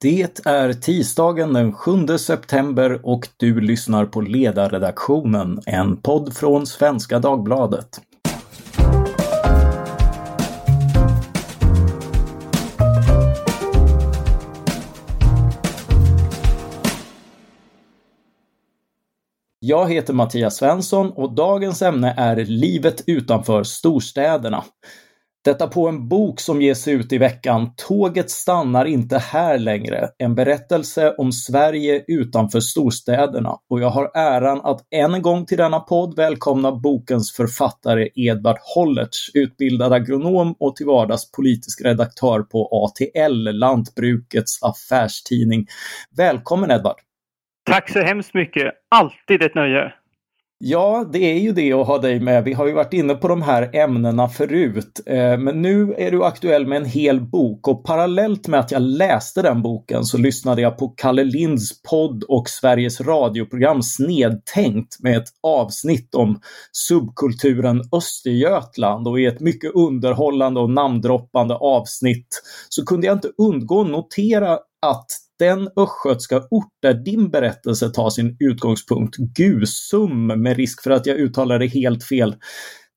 Det är tisdagen den 7 september och du lyssnar på Ledarredaktionen, en podd från Svenska Dagbladet. Jag heter Mattias Svensson och dagens ämne är livet utanför storstäderna. Detta på en bok som ges ut i veckan Tåget stannar inte här längre. En berättelse om Sverige utanför storstäderna. Och jag har äran att än en gång till denna podd välkomna bokens författare Edvard Hollertz, utbildad agronom och till vardags politisk redaktör på ATL, Lantbrukets affärstidning. Välkommen Edvard! Tack så hemskt mycket! Alltid ett nöje! Ja, det är ju det att ha dig med. Vi har ju varit inne på de här ämnena förut. Eh, men nu är du aktuell med en hel bok och parallellt med att jag läste den boken så lyssnade jag på Kalle Linds podd och Sveriges radioprogram Snedtänkt med ett avsnitt om subkulturen Östergötland och i ett mycket underhållande och namndroppande avsnitt så kunde jag inte undgå att notera att den östgötska ort där din berättelse tar sin utgångspunkt, Gusum, med risk för att jag uttalar det helt fel,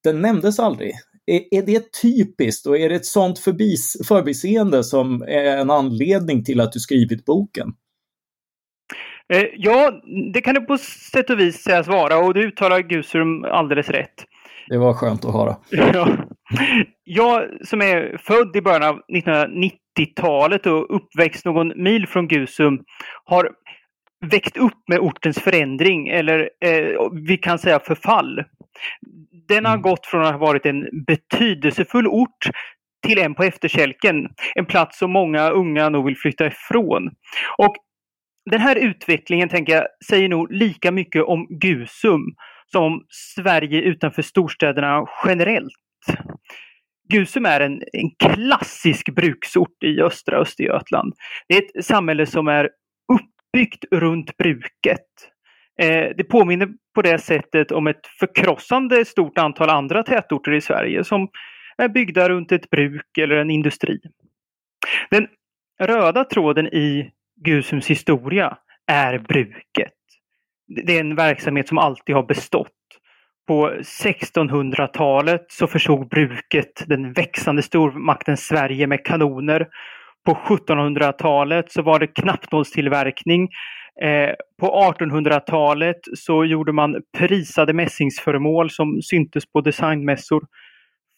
den nämndes aldrig. Är, är det typiskt och är det ett sånt förbis, förbiseende som är en anledning till att du skrivit boken? Eh, ja, det kan det på sätt och vis sägas vara och du uttalar Gusum alldeles rätt. Det var skönt att höra. Ja. Jag som är född i början av 1990 90-talet och uppväxt någon mil från Gusum har växt upp med ortens förändring eller eh, vi kan säga förfall. Den har mm. gått från att ha varit en betydelsefull ort till en på efterkälken. En plats som många unga nog vill flytta ifrån. Och den här utvecklingen tänker jag säger nog lika mycket om Gusum som om Sverige utanför storstäderna generellt. Gusum är en, en klassisk bruksort i östra Östergötland. Det är ett samhälle som är uppbyggt runt bruket. Eh, det påminner på det sättet om ett förkrossande stort antal andra tätorter i Sverige som är byggda runt ett bruk eller en industri. Den röda tråden i Gusums historia är bruket. Det är en verksamhet som alltid har bestått på 1600-talet så försåg bruket den växande stormakten Sverige med kanoner. På 1700-talet så var det knappnålstillverkning. Eh, på 1800-talet så gjorde man prisade mässingsföremål som syntes på designmässor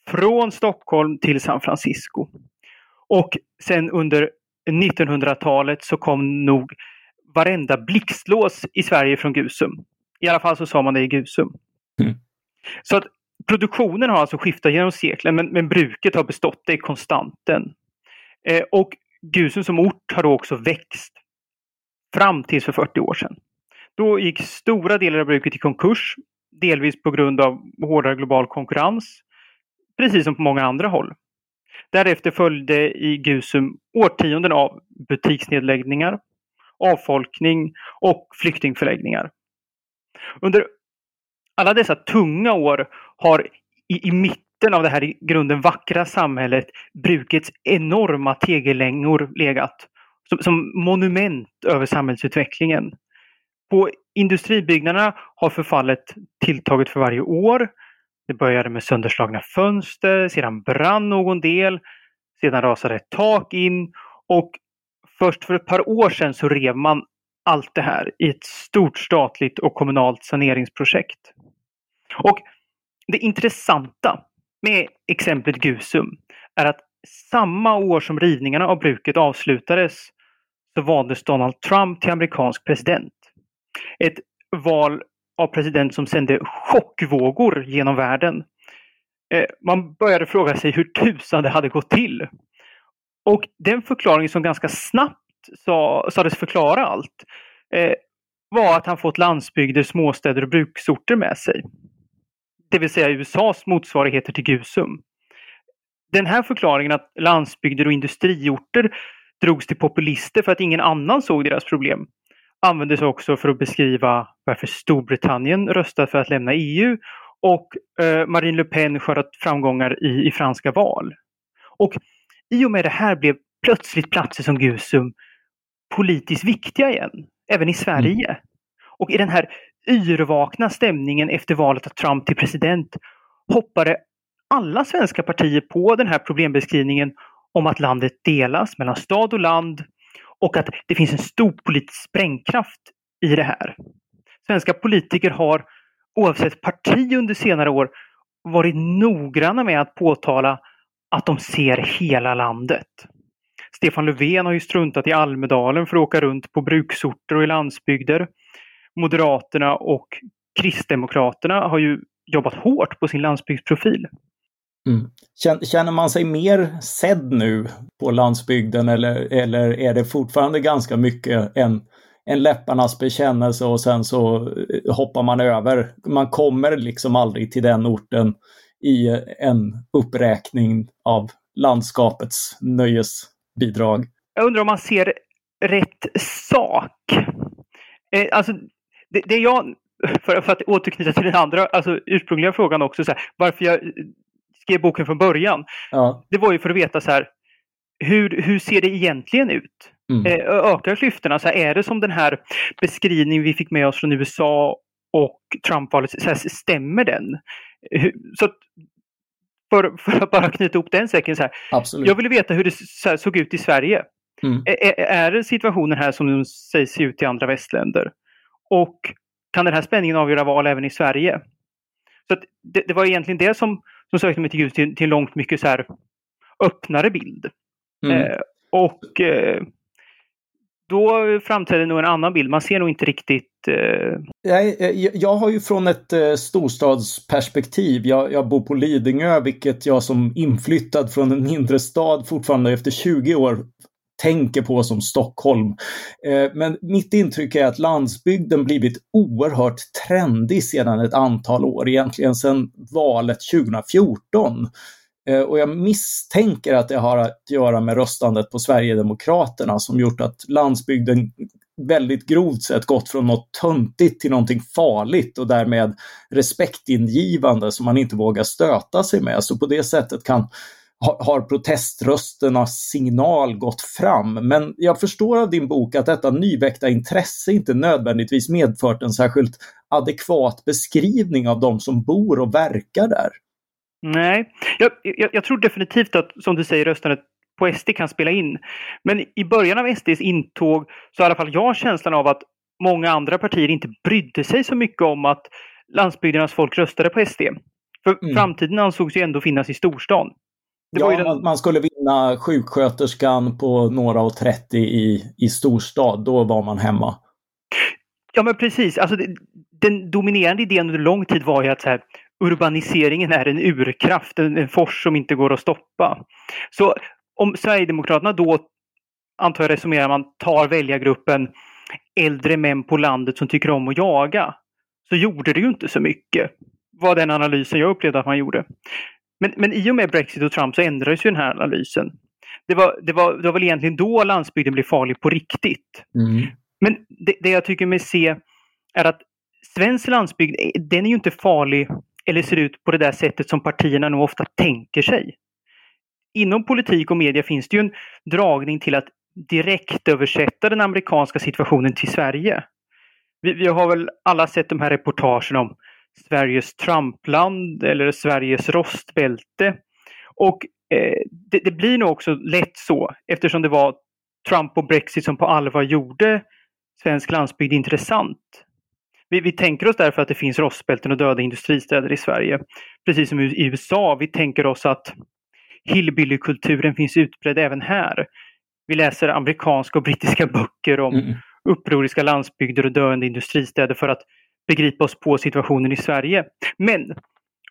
från Stockholm till San Francisco. Och sen under 1900-talet så kom nog varenda blixtlås i Sverige från Gusum. I alla fall så sa man det i Gusum. Mm. Så att produktionen har alltså skiftat genom seklen men, men bruket har bestått, det är konstanten. Eh, och Gusum som ort har då också växt fram tills för 40 år sedan. Då gick stora delar av bruket i konkurs, delvis på grund av hårdare global konkurrens, precis som på många andra håll. Därefter följde i Gusum årtionden av butiksnedläggningar, avfolkning och flyktingförläggningar. Under alla dessa tunga år har i, i mitten av det här i grunden vackra samhället brukets enorma tegellängor legat som, som monument över samhällsutvecklingen. På industribyggnaderna har förfallet tilltagit för varje år. Det började med sönderslagna fönster, sedan brann någon del, sedan rasade ett tak in och först för ett par år sedan så rev man allt det här i ett stort statligt och kommunalt saneringsprojekt. Och det intressanta med exemplet Gusum är att samma år som rivningarna av bruket avslutades så valdes Donald Trump till amerikansk president. Ett val av president som sände chockvågor genom världen. Eh, man började fråga sig hur tusan det hade gått till. Och den förklaring som ganska snabbt sa, sades förklara allt eh, var att han fått landsbygder, småstäder och bruksorter med sig det vill säga USAs motsvarigheter till Gusum. Den här förklaringen att landsbygder och industriorter drogs till populister för att ingen annan såg deras problem användes också för att beskriva varför Storbritannien röstat för att lämna EU och eh, Marine Le Pen skördat framgångar i, i franska val. Och i och med det här blev plötsligt platser som Gusum politiskt viktiga igen, även i Sverige. Mm. Och i den här yrvakna stämningen efter valet av Trump till president hoppade alla svenska partier på den här problembeskrivningen om att landet delas mellan stad och land och att det finns en stor politisk sprängkraft i det här. Svenska politiker har oavsett parti under senare år varit noggranna med att påtala att de ser hela landet. Stefan Löfven har ju struntat i Almedalen för att åka runt på bruksorter och i landsbygder. Moderaterna och Kristdemokraterna har ju jobbat hårt på sin landsbygdsprofil. Mm. Känner man sig mer sedd nu på landsbygden eller, eller är det fortfarande ganska mycket en, en läpparnas bekännelse och sen så eh, hoppar man över? Man kommer liksom aldrig till den orten i en uppräkning av landskapets nöjes nöjesbidrag. Jag undrar om man ser rätt sak. Eh, alltså, det, det jag, för, för, att återknyta till den andra, alltså ursprungliga frågan också, så här, varför jag skrev boken från början. Ja. Det var ju för att veta så här, hur, hur ser det egentligen ut? Mm. Eh, ökar klyftorna? Så här, är det som den här beskrivningen vi fick med oss från USA och Trump-valet, stämmer den? Så för, för, att bara knyta ihop den säcken, så här, Absolut. jag ville veta hur det här, såg ut i Sverige. Mm. Är, är det situationen här som den sägs se ut i andra västländer? Och kan den här spänningen avgöra val även i Sverige? Så det, det, var egentligen det som, som sökte mig till Gud till, till långt mycket så här öppnare bild. Mm. Eh, och eh, då framträder nog en annan bild. Man ser nog inte riktigt... Eh... Jag, jag har ju från ett eh, storstadsperspektiv. Jag, jag, bor på Lidingö, vilket jag som inflyttad från en mindre stad fortfarande efter 20 år tänker på som Stockholm. Eh, men mitt intryck är att landsbygden blivit oerhört trendig sedan ett antal år, egentligen sedan valet 2014. Eh, och jag misstänker att det har att göra med röstandet på Sverigedemokraterna som gjort att landsbygden väldigt grovt sett gått från något töntigt till någonting farligt och därmed respektingivande som man inte vågar stöta sig med. Så på det sättet kan har proteströsternas signal gått fram. Men jag förstår av din bok att detta nyväckta intresse inte nödvändigtvis medfört en särskilt adekvat beskrivning av de som bor och verkar där. Nej, jag, jag, jag tror definitivt att, som du säger, röstandet på SD kan spela in. Men i början av SDs intåg så har i alla fall jag känslan av att många andra partier inte brydde sig så mycket om att landsbygdernas folk röstade på SD. För mm. framtiden ansågs ju ändå finnas i storstan. ja, den... man skulle vinna sjuksköterskan på några och 30 i, i storstad, då var man hemma. Ja men precis, alltså den dominerande idén under lång tid var ju att så här, urbaniseringen är en urkraft, en, en fors som inte går att stoppa. Så om Sverigedemokraterna då, antar jag resonerar man, tar väljargruppen äldre män på landet som tycker om att jaga, så gjorde det ju inte så mycket. Var den analysen jag upplevde att man gjorde. Men, men i och med Brexit och Trump så ändrades ju den här analysen. Det var, det var, det var väl egentligen då landsbygden blev farlig på riktigt. Mm. Men det, det jag tycker mig se är att svensk landsbygd, den är ju inte farlig eller ser ut på det där sättet som partierna nog ofta tänker sig. Inom politik och media finns det ju en dragning till att direkt översätta den amerikanska situationen till Sverige. Vi, vi har väl alla sett de här reportagen om Sveriges Trumpland eller Sveriges rostbälte. Och eh, det, det, blir nog också lätt så eftersom det var Trump och Brexit som på allvar gjorde svensk landsbygd intressant. Vi, vi tänker oss därför att det finns rostbälten och döda industristäder i Sverige. Precis som i USA. Vi tänker oss att hillbillykulturen finns utbredd även här. Vi läser amerikanska och brittiska böcker om mm. upproriska landsbygder och döende industristäder för att begripa oss på situationen i Sverige. Men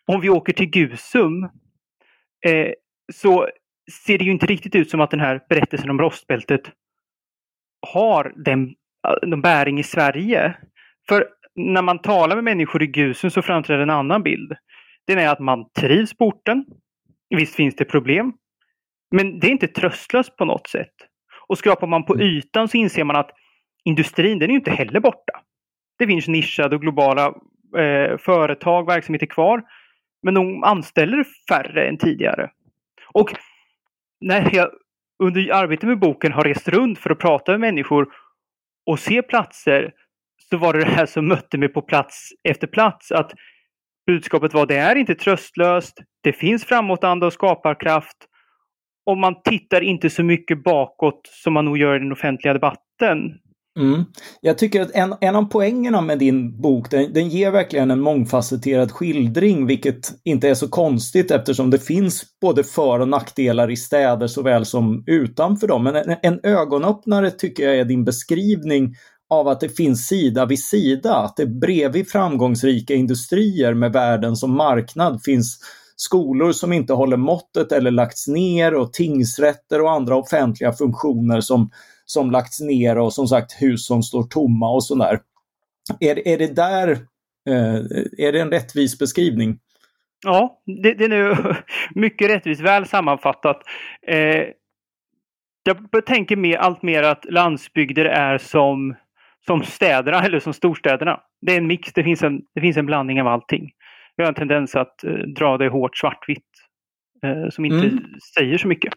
om vi åker till Gusum eh, så ser det ju inte riktigt ut som att den här berättelsen om rostbältet har den, den bäring i Sverige. För när man talar med människor i Gusen så framträder en annan bild. Den är att man trivs på orten. Visst finns det problem. Men det är inte tröstlöst på något sätt. Och skrapar man på mm. ytan så inser man att industrin, den är inte heller borta. Det finns nischade och globala eh, företag, verksamheter kvar. Men de anställer färre än tidigare. Och när jag under arbetet med boken har rest runt för att prata med människor och se platser så var det det här som mötte mig på plats efter plats. Att budskapet var det är inte tröstlöst. Det finns framåtanda och skaparkraft. Och man tittar inte så mycket bakåt som man nog gör i den offentliga debatten. Mm. Jag tycker att en, en av poängerna med din bok, den, den ger verkligen en mångfacetterad skildring, vilket inte är så konstigt eftersom det finns både för och nackdelar i städer såväl som utanför dem. Men en, en ögonöppnare tycker jag är din beskrivning av att det finns sida vid sida, att det bredvid framgångsrika industrier med världen som marknad finns skolor som inte håller måttet eller lagts ner och tingsrätter och andra offentliga funktioner som som lagts ner och som sagt hus som står tomma och sådär. Är, är det där, eh, är det en rättvis beskrivning? Ja, det, det är nu mycket rättvist, väl sammanfattat. Eh, jag tänker mer, allt mer att landsbygder är som, som städerna eller som storstäderna. Det är en mix, det finns en, det finns en blandning av allting. Vi har en tendens att eh, dra det hårt svartvitt eh, som inte mm. säger så mycket.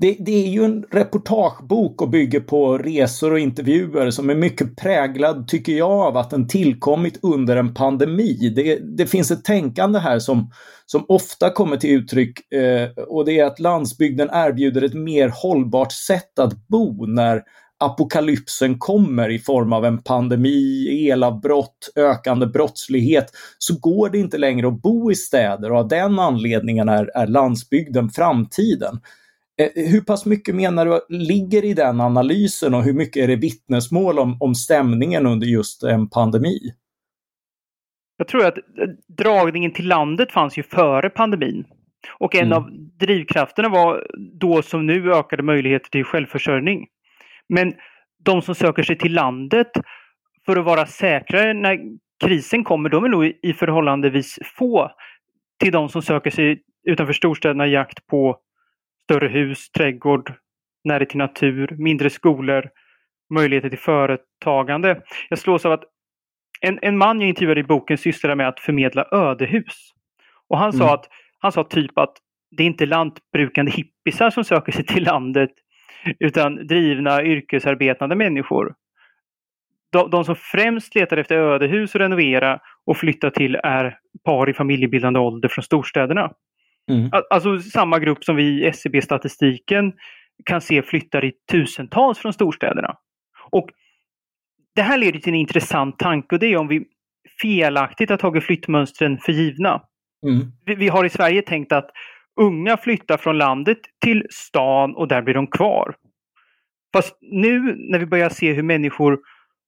Det, det, är ju en reportagebok och bygger på resor och intervjuer som är mycket präglad, tycker jag, av att den tillkommit under en pandemi. Det, det finns ett tänkande här som, som ofta kommer till uttryck eh, och det är att landsbygden erbjuder ett mer hållbart sätt att bo när apokalypsen kommer i form av en pandemi, elavbrott, ökande brottslighet, så går det inte längre att bo i städer och av den anledningen är, är landsbygden framtiden. Eh, hur pass mycket menar du ligger i den analysen och hur mycket är det vittnesmål om, om stämningen under just en pandemi? Jag tror att eh, dragningen till landet fanns ju före pandemin. Och en mm. av drivkrafterna var då som nu ökade möjligheter till självförsörjning. Men de som söker sig till landet för att vara säkrare när krisen kommer, de är nog i förhållandevis få till de som söker sig utanför storstäderna i jakt på större hus, trädgård, närhet till natur, mindre skolor, möjligheter till företagande. Jag slås av att en, en man jag intervjuade i boken sysslar med att förmedla ödehus. Och han, mm. sa att, han sa typ att det är inte lantbrukande hippisar som söker sig till landet utan drivna yrkesarbetande människor. De, de som främst letar efter ödehus att renovera och flytta till är par i familjebildande ålder från storstäderna. Mm. Alltså samma grupp som vi i SCB-statistiken kan se flyttar i tusentals från storstäderna. Och Det här leder till en intressant tanke och det är om vi felaktigt har tagit flyttmönstren för givna. Mm. Vi, vi har i Sverige tänkt att unga flyttar från landet till stan och där blir de kvar. Fast nu när vi börjar se hur människor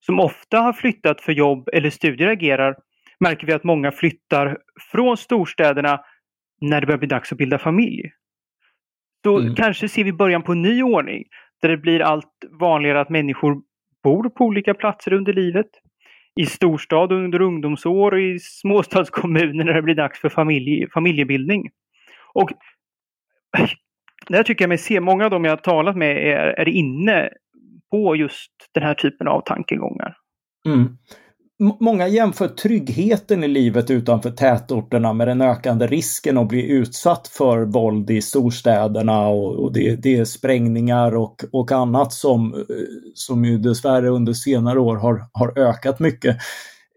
som ofta har flyttat för jobb eller studier agerar märker vi att många flyttar från storstäderna när det börjar bli dags att bilda familj. Då mm. kanske ser vi början på en ny ordning där det blir allt vanligare att människor bor på olika platser under livet. I storstad under ungdomsår och i småstadskommuner när det blir dags för familj, familjebildning. Och där tycker jag mig se, många av dem jag har talat med är, är inne på just den här typen av tankegångar. Mm. Många jämför tryggheten i livet utanför tätorterna med den ökande risken att bli utsatt för våld i storstäderna och, och det, det, är sprängningar och, och annat som, eh, som ju dessvärre under senare år har, har ökat mycket.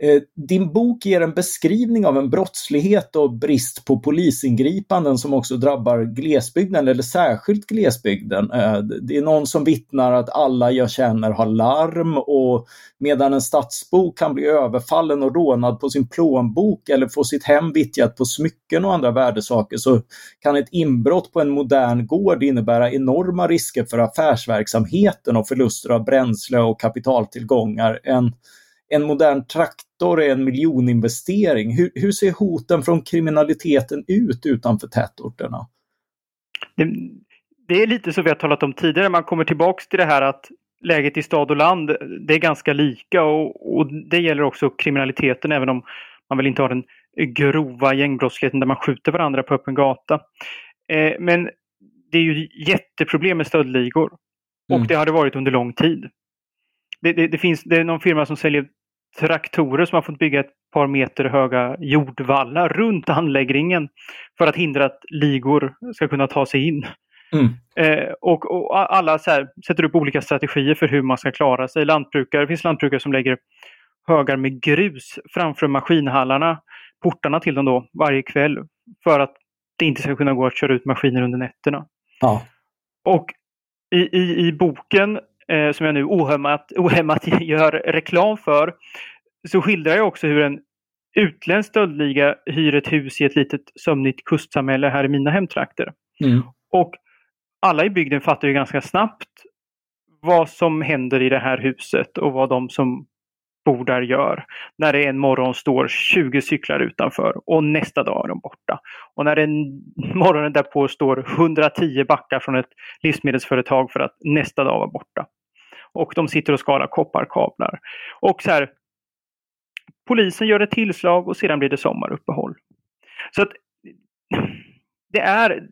Eh, din bok ger en beskrivning av en brottslighet och brist på polisingripanden som också drabbar glesbygden, eller särskilt glesbygden. Eh, det är någon som vittnar att alla jag känner har larm och medan en stadsbo kan bli överfallen och rånad på sin plånbok eller få sitt hem vittjat på smycken och andra värdesaker så kan ett inbrott på en modern gård innebära enorma risker för affärsverksamheten och förluster av bränsle och kapitaltillgångar. En en modern traktor är en miljoninvestering. Hur, hur ser hoten från kriminaliteten ut utanför tätorterna? Det, det, är lite så vi har talat om tidigare, man kommer tillbaks till det här att läget i stad och land, det är ganska lika och, och det gäller också kriminaliteten även om man väl inte har den grova gängbrottsligheten där man skjuter varandra på öppen gata. Eh, men det är ju jätteproblem med stöldligor. Och mm. det har det varit under lång tid. Det, det, det, finns, det är någon firma som säljer traktorer som har fått bygga ett par meter höga jordvallar runt anläggningen för att hindra att ligor ska kunna ta sig in. Mm. Eh, och, och, alla här, sätter upp olika strategier för hur man ska klara sig. Lantbrukare, det finns lantbrukare som lägger högar med grus framför maskinhallarna, portarna till dem då, varje kväll. För att det inte ska kunna gå att köra ut maskiner under nätterna. Ja. Och i, i, i boken, eh, som jag nu ohämmat, ohämmat gör reklam för, så skildrar jag också hur en utländsk stöldliga hyr ett hus i ett litet sömnigt kustsamhälle här i mina hemtrakter. Mm. Och alla i bygden fattar ju ganska snabbt vad som händer i det här huset och vad de som bor där gör. När det en morgon står 20 cyklar utanför och nästa dag är de borta. Och när en morgonen därpå står 110 backar från ett livsmedelsföretag för att nästa dag vara borta. Och de sitter och skalar kopparkablar. Och så här, polisen gör ett tillslag och sedan blir det sommaruppehåll. Så att det är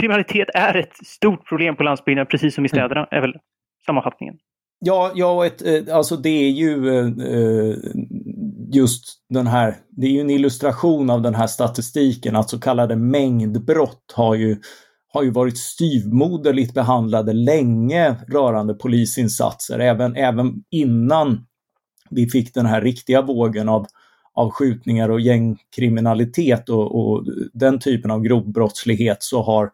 kriminalitet är ett stort problem på landsbygden, precis som i städerna, är väl sammanfattningen. Ja, ja ett, eh, alltså det är ju eh, just den här, det är ju en illustration av den här statistiken. Att så kallade mängdbrott har ju, har ju varit styvmoderligt behandlade länge rörande polisinsatser, även, även innan vi fick den här riktiga vågen av, av skjutningar och gängkriminalitet och, och den typen av grov brottslighet så har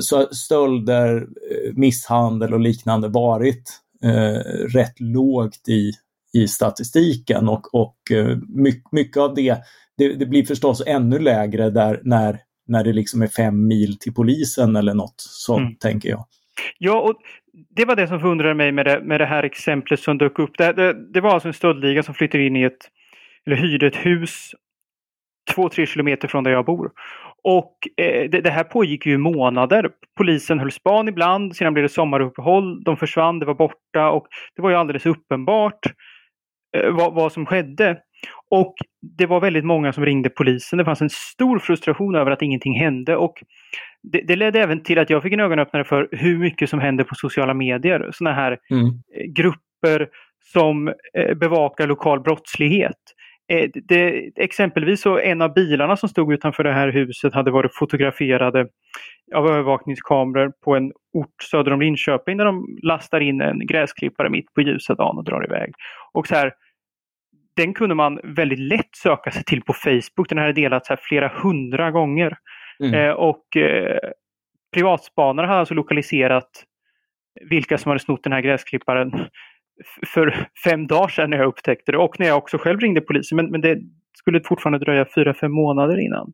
så stölder, eh, misshandel och liknande varit eh, rätt lågt i, i statistiken och, och eh, mycket, mycket av det, det, det, blir förstås ännu lägre där när, när det liksom är fem mil till polisen eller något sånt, mm. tänker jag. Ja, och det var det som förundrade mig med det, med det här exemplet som dök upp. Det, det, det var alltså en stöldliga som flyttade in i ett, eller hyrde ett hus två, tre kilometer från där jag bor. Och eh, det, det, här pågick ju i månader. Polisen höll span ibland, sedan blev det sommaruppehåll, de försvann, det var borta och det var ju alldeles uppenbart eh, vad, vad, som skedde. Och det var väldigt många som ringde polisen. Det fanns en stor frustration över att ingenting hände och det, det ledde även till att jag fick en ögonöppnare för hur mycket som händer på sociala medier. Sådana här mm. Eh, grupper som eh, bevakar lokal brottslighet. Eh, det, exempelvis så en av bilarna som stod utanför det här huset hade varit fotograferade av övervakningskameror på en ort söder om Linköping där de lastar in en gräsklippare mitt på ljusa dagen och drar iväg. Och så här, den kunde man väldigt lätt söka sig till på Facebook. Den här är delats här flera hundra gånger. Mm. Eh, och eh, privatspanare har alltså lokaliserat vilka som hade snott den här gräsklipparen för fem dagar sedan när jag upptäckte det och när jag också själv ringde polisen. Men, men det skulle fortfarande dröja fyra, fem månader innan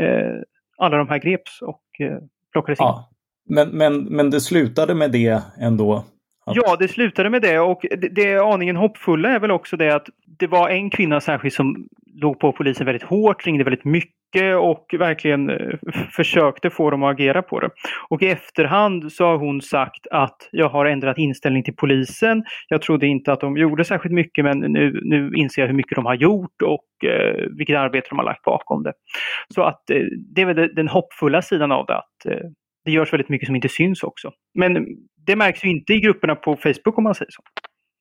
eh, alla de här greps och eh, plockades in. Ja, men, men, men det slutade med det ändå? Att... Ja, det slutade med det och det, det aningen hoppfulla är väl också det att det var en kvinna särskilt som låg på polisen väldigt hårt, ringde väldigt mycket och verkligen eh, försökte få dem att agera på det. Och i efterhand så har hon sagt att jag har ändrat inställning till polisen. Jag trodde inte att de gjorde särskilt mycket men nu, nu inser jag hur mycket de har gjort och eh, vilket arbete de har lagt bakom det. Så att eh, det är väl den hoppfulla sidan av det, att eh, det görs väldigt mycket som inte syns också. Men det märks ju inte i grupperna på Facebook om man säger så.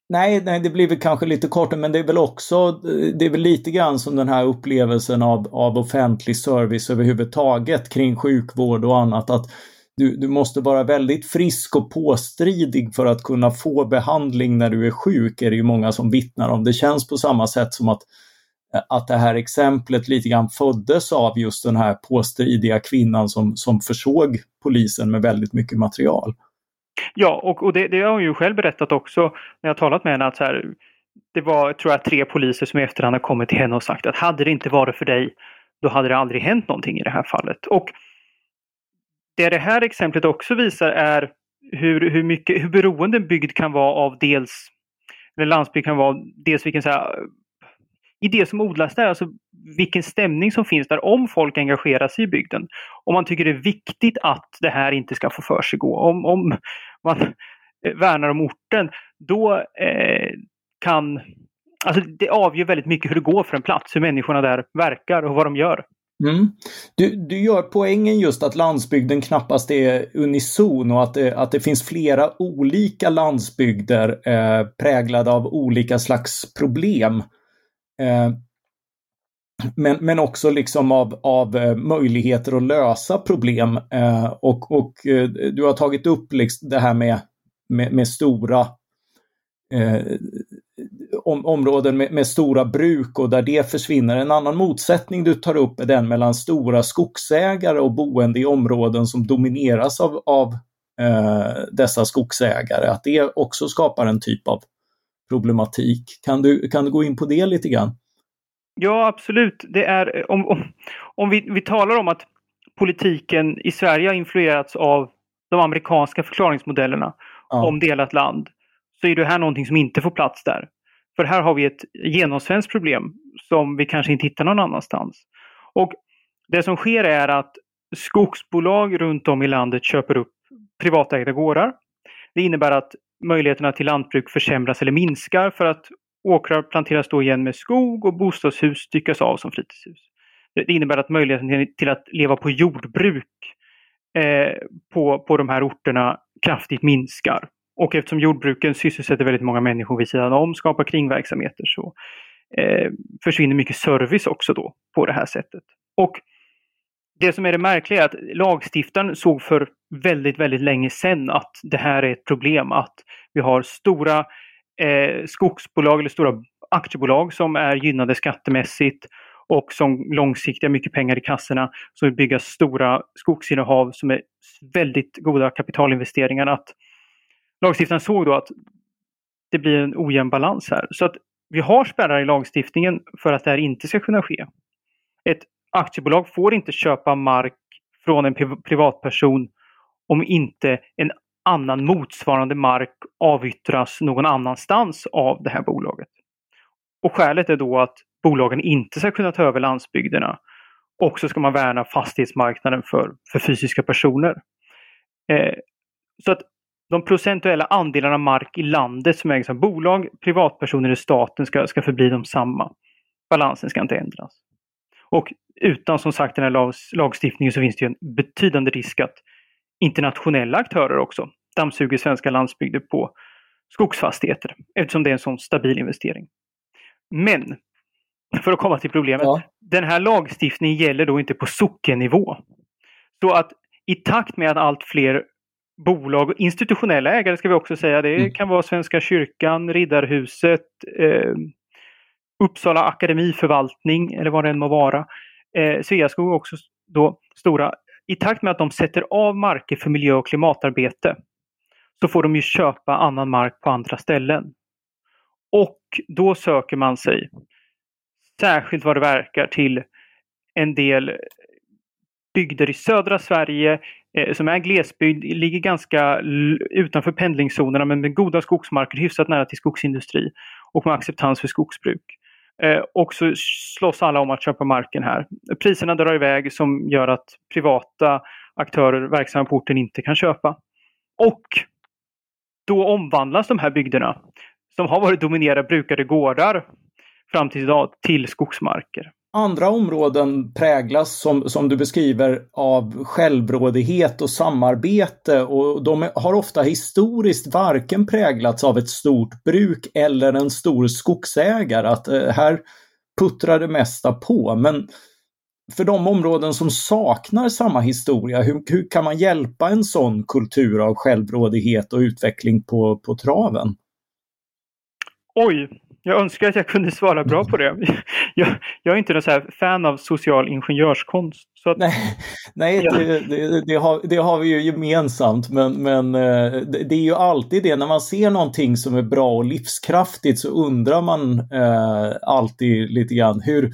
Nej, nej, det blir väl kanske lite kortare, men det är väl också, det är väl lite grann som den här upplevelsen av, av offentlig service överhuvudtaget kring sjukvård och annat. Att du, du måste vara väldigt frisk och påstridig för att kunna få behandling när du är sjuk, är det ju många som vittnar om. Det känns på samma sätt som att, att det här exemplet lite grann föddes av just den här påstridiga kvinnan som, som försåg polisen med väldigt mycket material. Ja, och, och det, det, har hon ju själv berättat också när jag talat med henne att så här, det var, tror jag, tre poliser som i efterhand har kommit till henne och sagt att hade det inte varit för dig, då hade det aldrig hänt någonting i det här fallet. Och det det här exemplet också visar är hur, hur, mycket, hur beroende en bygd kan vara av dels, eller landsbygd kan vara, dels vilken så här, i det som odlas där, alltså vilken stämning som finns där om folk engagerar sig i bygden. Om man tycker det är viktigt att det här inte ska få för sig gå. Om, om man eh, värnar om orten, då eh, kan... Alltså det avgör väldigt mycket hur det går för en plats, hur människorna där verkar och vad de gör. Mm. Du, du gör poängen just att landsbygden knappast är unison och att det, att det finns flera olika landsbygder eh, präglade av olika slags problem. Eh, men, men också liksom av, av eh, möjligheter att lösa problem. Eh, och, och eh, du har tagit upp liksom det här med, med, med stora om, områden med, med, stora bruk och där det försvinner. En annan motsättning du tar upp är den mellan stora skogsägare och boende i områden som domineras av, av eh, dessa skogsägare. Att det också skapar en typ av problematik. Kan du, kan du gå in på det lite grann? Ja, absolut. Det är, om, om, om vi, vi talar om att politiken i Sverige har influerats av de amerikanska förklaringsmodellerna ja. om delat land så är det här någonting som inte får plats där. För här har vi ett genomsvenskt problem som vi kanske inte hittar någon annanstans. Och det som sker är att skogsbolag runt om i landet köper upp privatägda gårdar. Det innebär att möjligheterna till lantbruk försämras eller minskar för att åkrar planteras då igen med skog och bostadshus styckas av som fritidshus. Det innebär att möjligheten till att leva på jordbruk eh, på, på de här orterna kraftigt minskar. Och eftersom jordbruken sysselsätter väldigt många människor vid sidan om, skapar kringverksamheter, så eh, försvinner mycket service också då på det här sättet. Och det som är det märkliga är att lagstiftaren såg för väldigt, väldigt länge sedan att det här är ett problem. Att vi har stora eh, skogsbolag eller stora aktiebolag som är gynnade skattemässigt och som långsiktigt har mycket pengar i kassorna som vill bygga stora skogsinnehav som är väldigt goda kapitalinvesteringar. Att lagstiftaren såg då att det blir en ojämn balans här. Så att vi har spärrar i lagstiftningen för att det här inte ska kunna ske. Ett aktiebolag får inte köpa mark från en privatperson om inte en annan motsvarande mark avyttras någon annanstans av det här bolaget. Och skälet är då att bolagen inte ska kunna ta över landsbygderna. Och så ska man värna fastighetsmarknaden för, för fysiska personer. Eh, så att de procentuella andelarna mark i landet som ägs av bolag, privatpersoner och staten ska, ska förbli de samma. Balansen ska inte ändras. Och utan som sagt den här lagstiftningen så finns det en betydande risk att internationella aktörer också dammsuger svenska landsbygder på skogsfastigheter eftersom det är en sån stabil investering. Men för att komma till problemet. Ja. Den här lagstiftningen gäller då inte på sockennivå. Så att i takt med att allt fler bolag och institutionella ägare ska vi också säga. Det mm. kan vara Svenska kyrkan, Riddarhuset, eh, Uppsala akademiförvaltning eller vad det än må vara. Eh, Sveaskog också då stora. I takt med att de sätter av marker för miljö och klimatarbete så får de ju köpa annan mark på andra ställen. Och då söker man sig, särskilt vad det verkar, till en del bygder i södra Sverige eh, som är glesbygd, ligger ganska utanför pendlingszonerna men med goda skogsmarker, hyfsat nära till skogsindustri och med acceptans för skogsbruk. Eh, och så slåss alla om att köpa marken här. Priserna drar iväg som gör att privata aktörer verksamma på orten inte kan köpa. Och då omvandlas de här bygderna som har varit dominerade brukade gårdar fram till idag till skogsmarker. Andra områden präglas, som, som du beskriver, av självrådighet och samarbete och de har ofta historiskt varken präglats av ett stort bruk eller en stor skogsägare. Att eh, här puttrar det mesta på. Men för de områden som saknar samma historia, hur, hur kan man hjälpa en sån kultur av självrådighet och utveckling på, på traven? Oj, jag önskar att jag kunde svara bra på det. Jag, jag är inte någon så fan av social ingenjörskonst. Så att... Nej, nej ja. det, det, det, har, det har vi ju gemensamt men, men eh, det är ju alltid det när man ser någonting som är bra och livskraftigt så undrar man eh, alltid lite grann hur,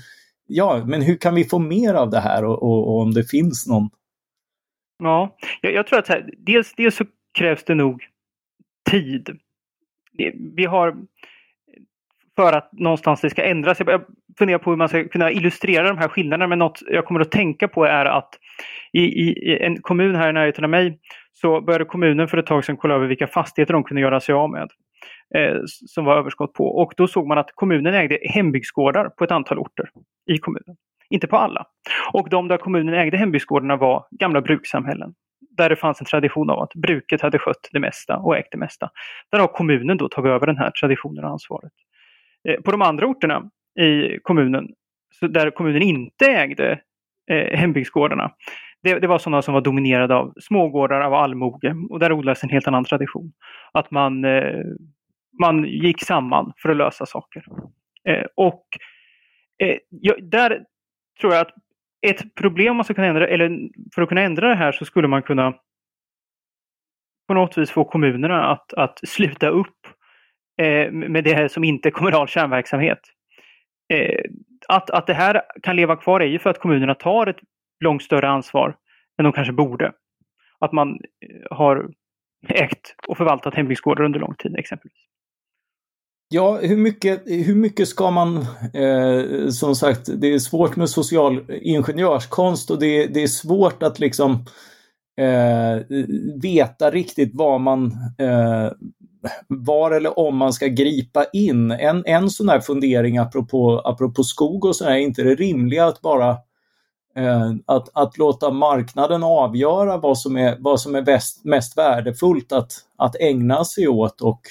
ja, men hur kan vi få mer av det här och, och, och om det finns någon? Ja, jag, jag tror att här, dels, dels så krävs det nog tid. Vi har för att någonstans det ska ändras. Jag funderar på hur man ska kunna illustrera de här skillnaderna men något jag kommer att tänka på är att i, i en kommun här i närheten av mig så började kommunen för ett tag sedan kolla över vilka fastigheter de kunde göra sig av med. Eh, som var överskott på och då såg man att kommunen ägde hembygdsgårdar på ett antal orter i kommunen. Inte på alla. Och de där kommunen ägde hembygdsgårdarna var gamla brukssamhällen där det fanns en tradition av att bruket hade skött det mesta och ägt det mesta. Där har kommunen då tagit över den här traditionen och ansvaret. Eh, på de andra orterna i kommunen så där kommunen inte ägde eh, hembygdsgårdarna, det, det, var sådana som var dominerade av smågårdar av allmoge och där odlades en helt annan tradition. Att man, eh, man gick samman för att lösa saker. Eh, och eh, ja, där tror jag att ett problem man ska kunna ändra, eller för att kunna ändra det här så skulle man kunna på något vis få kommunerna att, att sluta upp Eh, med det här som inte är kommunal kärnverksamhet. Eh, att, att det här kan leva kvar är ju för att kommunerna tar ett långt större ansvar än de kanske borde. Att man eh, har ägt och förvaltat hembygdsgårdar under lång tid exempelvis. Ja, hur mycket, hur mycket ska man... Eh, som sagt, det är svårt med social ingenjörskonst och det, det är svårt att liksom eh, veta riktigt vad man... Eh, var eller om man ska gripa in. En, en sån här fundering apropå, apropå skog och så är inte det rimliga att bara eh, att, att låta marknaden avgöra vad som är, vad som är bäst, mest värdefullt att, att ägna sig åt och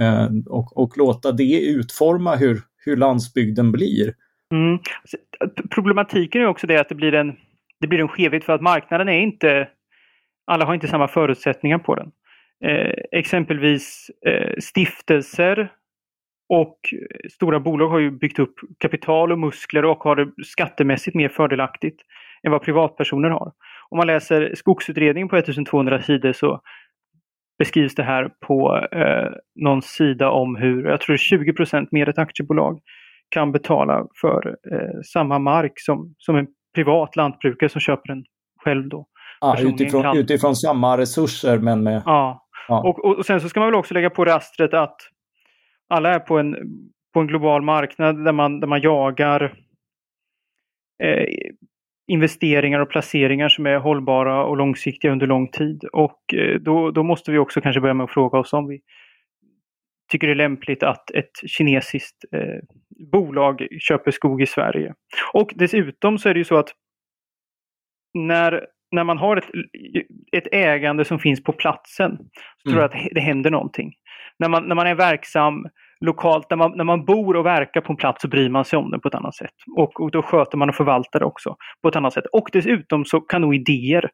Eh, och, och låta det utforma hur, hur landsbygden blir. Mm. Alltså, problematiken är också det att det blir en, det blir en skevhet för att marknaden är inte, alla har inte samma förutsättningar på den. Eh, exempelvis eh, stiftelser och stora bolag har ju byggt upp kapital och muskler och har det skattemässigt mer fördelaktigt än vad privatpersoner har. Om man läser skogsutredningen på 1200 sidor så beskrivs det här på eh, någon sida om hur, jag tror 20 mer ett aktiebolag kan betala för eh, samma mark som, som en privat lantbrukare som köper den själv då. Ah, utifrån, utifrån samma resurser men med... Ja, ja. Och, och, och, sen så ska man väl också lägga på rastret att alla är på en, på en global marknad där man, där man jagar eh, investeringar och placeringar som är hållbara och långsiktiga under lång tid. Och eh, då, då måste vi också kanske börja med att fråga oss om vi tycker det är lämpligt att ett kinesiskt eh, bolag köper skog i Sverige. Och dessutom så är det ju så att när, när man har ett, ett ägande som finns på platsen så mm. tror jag att det händer någonting. När man, när man är verksam lokalt, när man, när man bor och verkar på en plats så bryr man sig om den på ett annat sätt. Och, och då sköter man och förvaltar det också på ett annat sätt. Och dessutom så kan nog idéer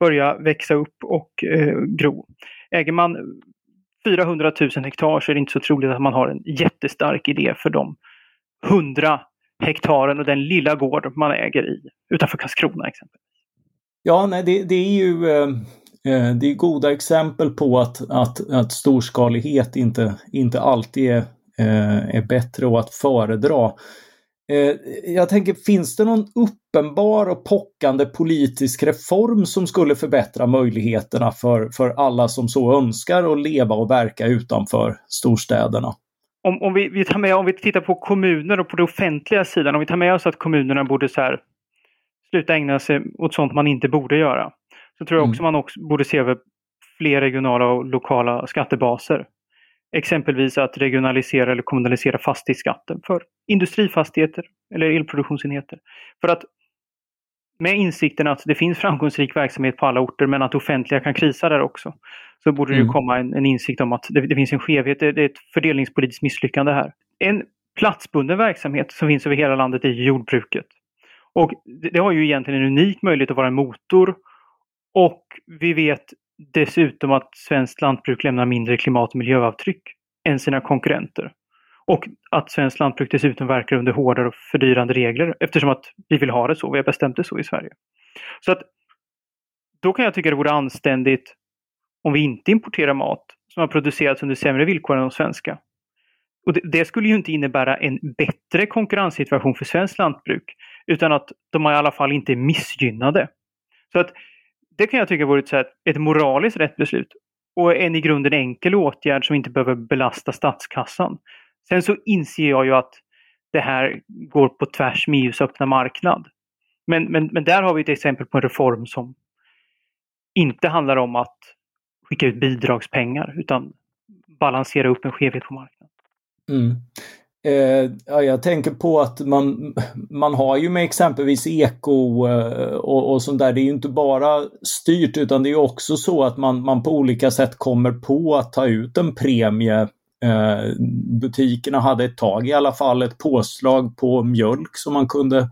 börja växa upp och eh, gro. Äger man 400 000 hektar så är det inte så troligt att man har en jättestark idé för de 100 hektaren och den lilla gård man äger i utanför Karlskrona exempelvis. Ja, nej, det, det är ju ehm, eh, det är goda exempel på att, att, att storskalighet inte, inte alltid är, eh, är bättre och att föredra. Eh, jag tänker, finns det någon uppenbar och pockande politisk reform som skulle förbättra möjligheterna för, för alla som så önskar att leva och verka utanför storstäderna? Om, om, vi, vi, tar med, om vi tittar på kommuner och på den offentliga sidan, om vi tar med oss att kommunerna borde så här, sluta ägna sig åt sånt man inte borde göra så tror jag också mm. man också borde se över fler regionala och lokala skattebaser. Exempelvis att regionalisera eller kommunalisera fastighetsskatten för industrifastigheter eller elproduktionsenheter. För att med insikten att det finns framgångsrik verksamhet på alla orter men att offentliga kan krisa där också. Så borde mm. det komma en, en, insikt om att det, det finns en skevhet, det, det, är ett fördelningspolitiskt misslyckande här. En platsbunden verksamhet som finns över hela landet är jordbruket. Och det, har ju egentligen en unik möjlighet att vara en motor och vi vet dessutom att svenskt lantbruk lämnar mindre klimat och miljöavtryck än sina konkurrenter. Och att svenskt lantbruk dessutom verkar under hårdare och fördyrande regler eftersom att vi vill ha det så. Vi har bestämt det så i Sverige. Så att då kan jag tycka det vore anständigt om vi inte importerar mat som har producerats under sämre villkor än de svenska. Och det, det, skulle ju inte innebära en bättre konkurrenssituation för svenskt lantbruk utan att de i alla fall inte är missgynnade. Så att det kan jag tycka vore ett, ett moraliskt rätt beslut. Och en i grunden enkel åtgärd som inte behöver belasta statskassan. Sen så inser jag ju att det här går på tvärs med EUs öppna marknad. Men, men, men där har vi ett exempel på en reform som inte handlar om att skicka ut bidragspengar utan balansera upp en skevhet på marknaden. Mm. Eh, ja, jag tänker på att man, man har ju med exempelvis eko eh, och, och sånt där, det är ju inte bara styrt utan det är också så att man, man på olika sätt kommer på att ta ut en premie Eh, butikerna hade ett tag i alla fall ett påslag på mjölk som man kunde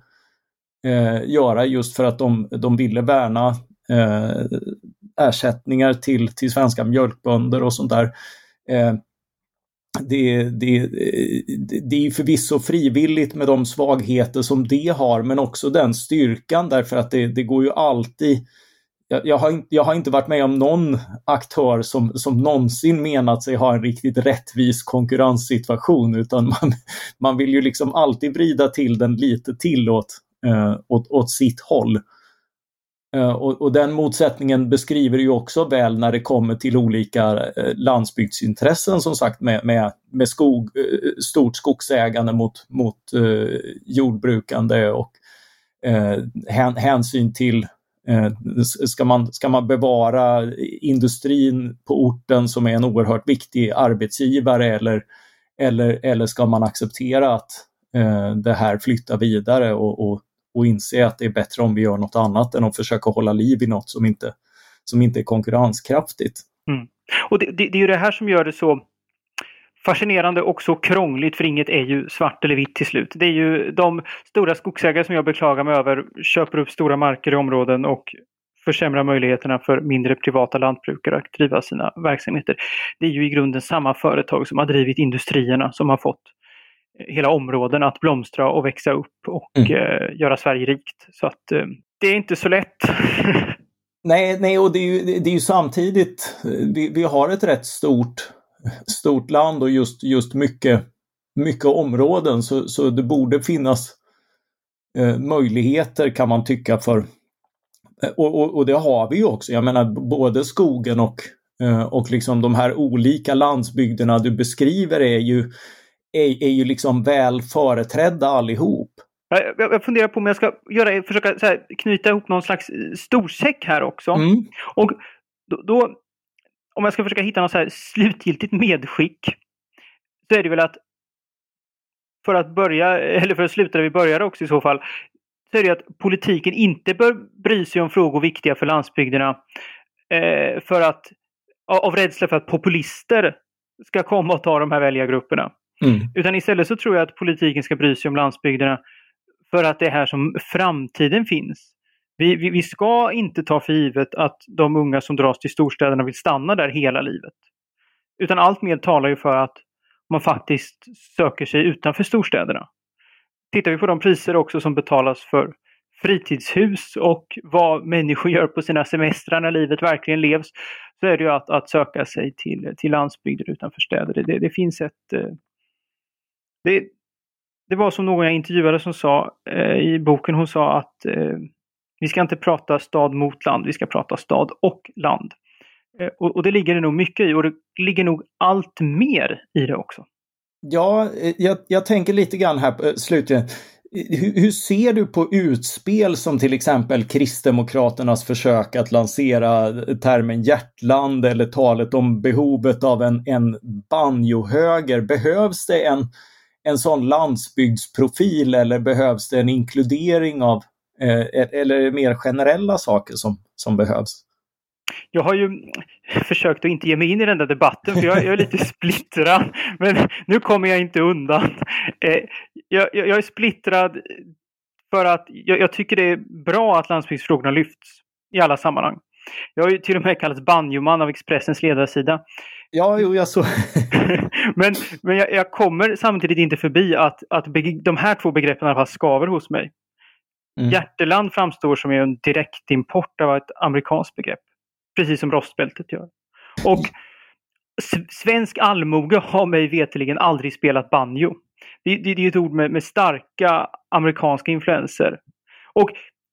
eh, göra just för att de, de ville värna eh, ersättningar till, till svenska mjölkbönder och sånt där. Eh, det, det, det är förvisso frivilligt med de svagheter som det har men också den styrkan därför att det, det går ju alltid jag, jag, har, jag har inte varit med om någon aktör som, som någonsin menat sig ha en riktigt rättvis konkurrenssituation utan man, man vill ju liksom alltid vrida till den lite till åt, eh, åt, åt sitt håll. Eh, och, och, den motsättningen beskriver ju också väl när det kommer till olika eh, landsbygdsintressen som sagt med, med, med skog, eh, stort skogsägande mot, mot eh, jordbrukande och eh, hänsyn till Eh, ska man, ska man bevara industrin på orten som är en oerhört viktig arbetsgivare eller, eller, eller ska man acceptera att eh, det här flyttar vidare och, och, och inse att det är bättre om vi gör något annat än att försöka hålla liv i något som inte, som inte är konkurrenskraftigt. Mm. Och det, det, det är ju det här som gör det så fascinerande och så krångligt för inget är ju svart eller vitt till slut. Det är ju de stora skogsägare som jag beklagar mig över köper upp stora marker i områden och försämrar möjligheterna för mindre privata lantbrukare att driva sina verksamheter. Det är ju i grunden samma företag som har drivit industrierna som har fått hela områden att blomstra och växa upp och mm. eh, göra Sverige rikt. Så att eh, det är inte så lätt. nej, nej, och det är ju, det är ju samtidigt, vi, vi har ett rätt stort stort land och just, just mycket, mycket områden så, så det borde finnas eh, möjligheter kan man tycka för eh, och, och, och, det har vi ju också. Jag menar både skogen och, och liksom de här olika landsbygderna du beskriver är ju, är, är ju liksom väl företrädda allihop. Jag, jag funderar på om jag ska göra, försöka här, knyta ihop någon slags storsäck här också. Mm. Och då, då, om jag ska försöka hitta något så här slutgiltigt medskick så är det väl att för att börja, eller för att sluta där vi började också i så fall, så är det att politiken inte bör bry sig om frågor viktiga för landsbygderna eh, för att, av rädsla för att populister ska komma och ta de här väljargrupperna. Mm. Utan istället så tror jag att politiken ska bry sig om landsbygderna för att det är här som framtiden finns. Vi, vi, vi, ska inte ta för givet att de unga som dras till storstäderna vill stanna där hela livet. Utan allt mer talar ju för att man faktiskt söker sig utanför storstäderna. Tittar vi på de priser också som betalas för fritidshus och vad människor gör på sina semestrar när livet verkligen levs så är det ju att, att söka sig till, till landsbygder utanför städer. Det, det finns ett... Eh, det, det var som någon jag intervjuade som sa eh, i boken, hon sa att eh, vi ska inte prata stad mot land, vi ska prata stad och land. Eh, och, och det ligger det nog mycket i och det ligger nog allt mer i det också. Ja, eh, jag, jag tänker lite grann här eh, slutligen. Hur, hur, ser du på utspel som till exempel Kristdemokraternas försök att lansera eh, termen hjärtland eller talet om behovet av en, en banjohöger? Behövs det en, en sån landsbygdsprofil eller behövs det en inkludering av Eh, eller mer generella saker som, som behövs? Jag har ju försökt att inte ge mig in i den där debatten för jag, jag är lite splittrad. Men nu kommer jag inte undan. Eh, jag, jag, jag, är splittrad för att jag, jag, tycker det är bra att landsbygdsfrågorna lyfts i alla sammanhang. Jag har ju till och med kallats banjoman av Expressens ledarsida. Ja, jo, jag så. men men jag, jag, kommer samtidigt inte förbi att, att de här två begreppen i alla fall skaver hos mig. Mm. Hjärteland framstår som en direktimport av ett amerikanskt begrepp. Precis som rostbältet gör. Och svensk allmoge har mig veterligen aldrig spelat banjo. Det, det, det är ett ord med, med, starka amerikanska influenser. Och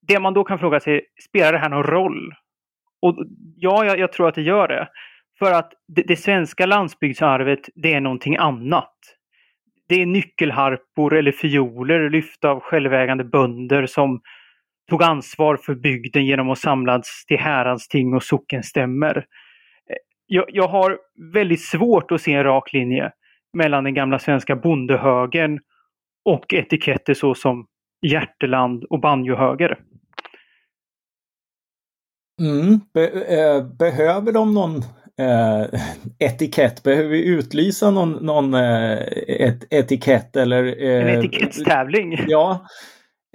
det man då kan fråga sig, spelar det här någon roll? Och ja, jag, jag tror att det gör det. För att det, det svenska landsbygdsarvet, det är någonting annat det är nyckelharpor eller fioler lyfta av självägande bönder som tog ansvar för bygden genom att samlas till häradsting och sockenstämmer. Eh, jag, jag har väldigt svårt att se en rak linje mellan den gamla svenska bondehögern och etiketter såsom hjärteland och banjohöger. Mm. Be eh, behöver de någon eh, etikett? Behöver vi utlysa någon, någon eh, et, etikett eller? Eh, en etiketttävling? Ja.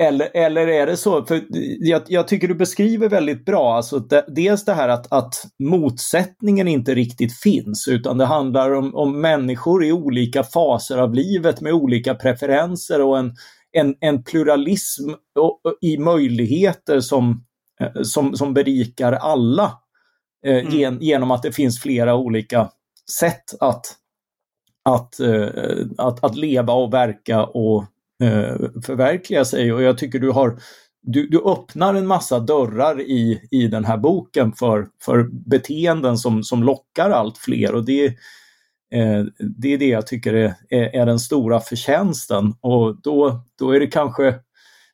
Eller, eller är det så, för jag, jag tycker du beskriver väldigt bra, alltså det, dels det här att, att motsättningen inte riktigt finns utan det handlar om, om människor i olika faser av livet med olika preferenser och en, en, en pluralism och, och, i möjligheter som, eh, som, som berikar alla mm. gen, genom att det finns flera olika sätt att, att, eh, att, att leva och verka och eh, förverkliga sig. Och jag tycker du har du, du öppnar en massa dörrar i, i den här boken för, för beteenden som, som lockar allt fler. Och det, eh, det är det jag tycker är, är, är, den stora förtjänsten. Och då, då är det kanske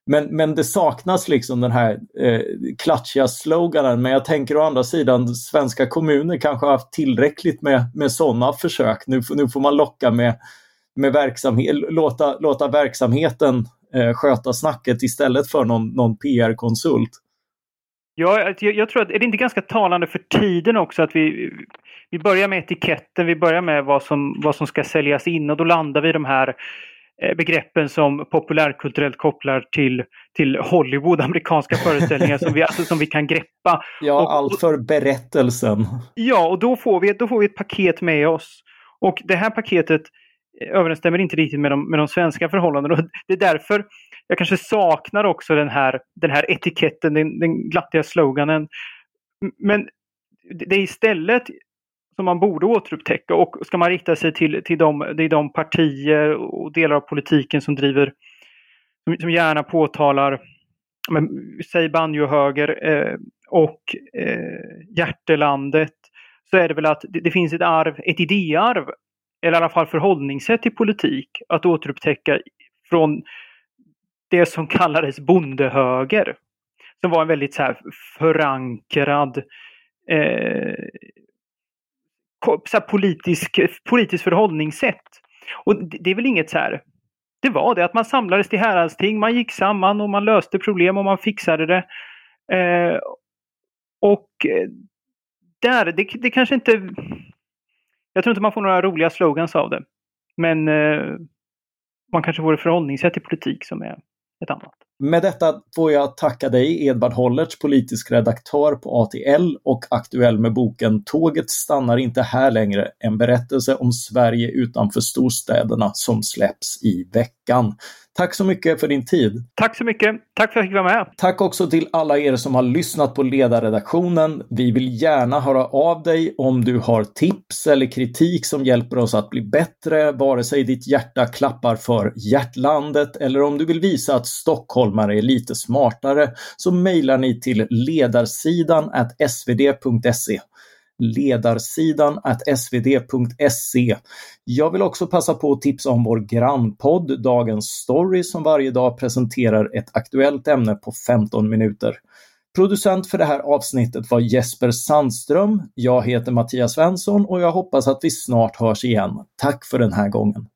men, men det saknas liksom den här eh, klatschiga sloganen. Men jag tänker å andra sidan, svenska kommuner kanske har haft tillräckligt med, med sådana försök. Nu, nu får man locka med, med verksamhet, låta, låta verksamheten eh, sköta snacket istället för någon, någon PR-konsult. Ja, jag, jag, tror att är det inte ganska talande för tiden också att vi, vi börjar med etiketten, vi börjar med vad som, vad som ska säljas in och då landar vi i de här Eh, begreppen som populärkulturellt kopplar till, till Hollywood, amerikanska föreställningar som vi, alltså, som vi kan greppa. Ja, och, allt för berättelsen. Ja, och då får, vi, då får vi ett paket med oss. Och det här paketet överensstämmer inte riktigt med de, med de svenska förhållandena. Och det är därför jag kanske saknar också den här, den här etiketten, den, den glattiga sloganen. Men det är istället som man borde återupptäcka och ska man rikta sig till, till de, det är de partier och delar av politiken som driver, som, som gärna påtalar, men, säg banjohöger eh, och eh, hjärtelandet, så är det väl att det, det, finns ett arv, ett idéarv, eller i alla fall förhållningssätt till politik att återupptäcka från det som kallades bondehöger. Som var en väldigt så här förankrad eh, så politisk, politiskt förhållningssätt. Och det, det är väl inget så här det var det att man samlades till häradsting, man gick samman och man löste problem och man fixade det. Eh, och eh, där, det, det, kanske inte... Jag tror inte man får några roliga slogans av det. Men eh, man kanske får ett förhållningssätt till politik som är ett annat. Med detta får jag tacka dig, Edvard Hollertz, politisk redaktör på ATL och aktuell med boken Tåget stannar inte här längre, en berättelse om Sverige utanför storstäderna som släpps i veckan. Tack så mycket för din tid. Tack så mycket. Tack för att jag fick vara med. Tack också till alla er som har lyssnat på ledarredaktionen. Vi vill gärna höra av dig om du har tips eller kritik som hjälper oss att bli bättre, vare sig ditt hjärta klappar för hjärtlandet eller om du vill visa att stockholmare är lite smartare så mejlar ni till ledarsidan svd.se ledarsidan svd.se. Jag vill också passa på att tipsa om vår grannpodd Dagens Story som varje dag presenterar ett aktuellt ämne på 15 minuter. Producent för det här avsnittet var Jesper Sandström. Jag heter Mattias Svensson och jag hoppas att vi snart hörs igen. Tack för den här gången.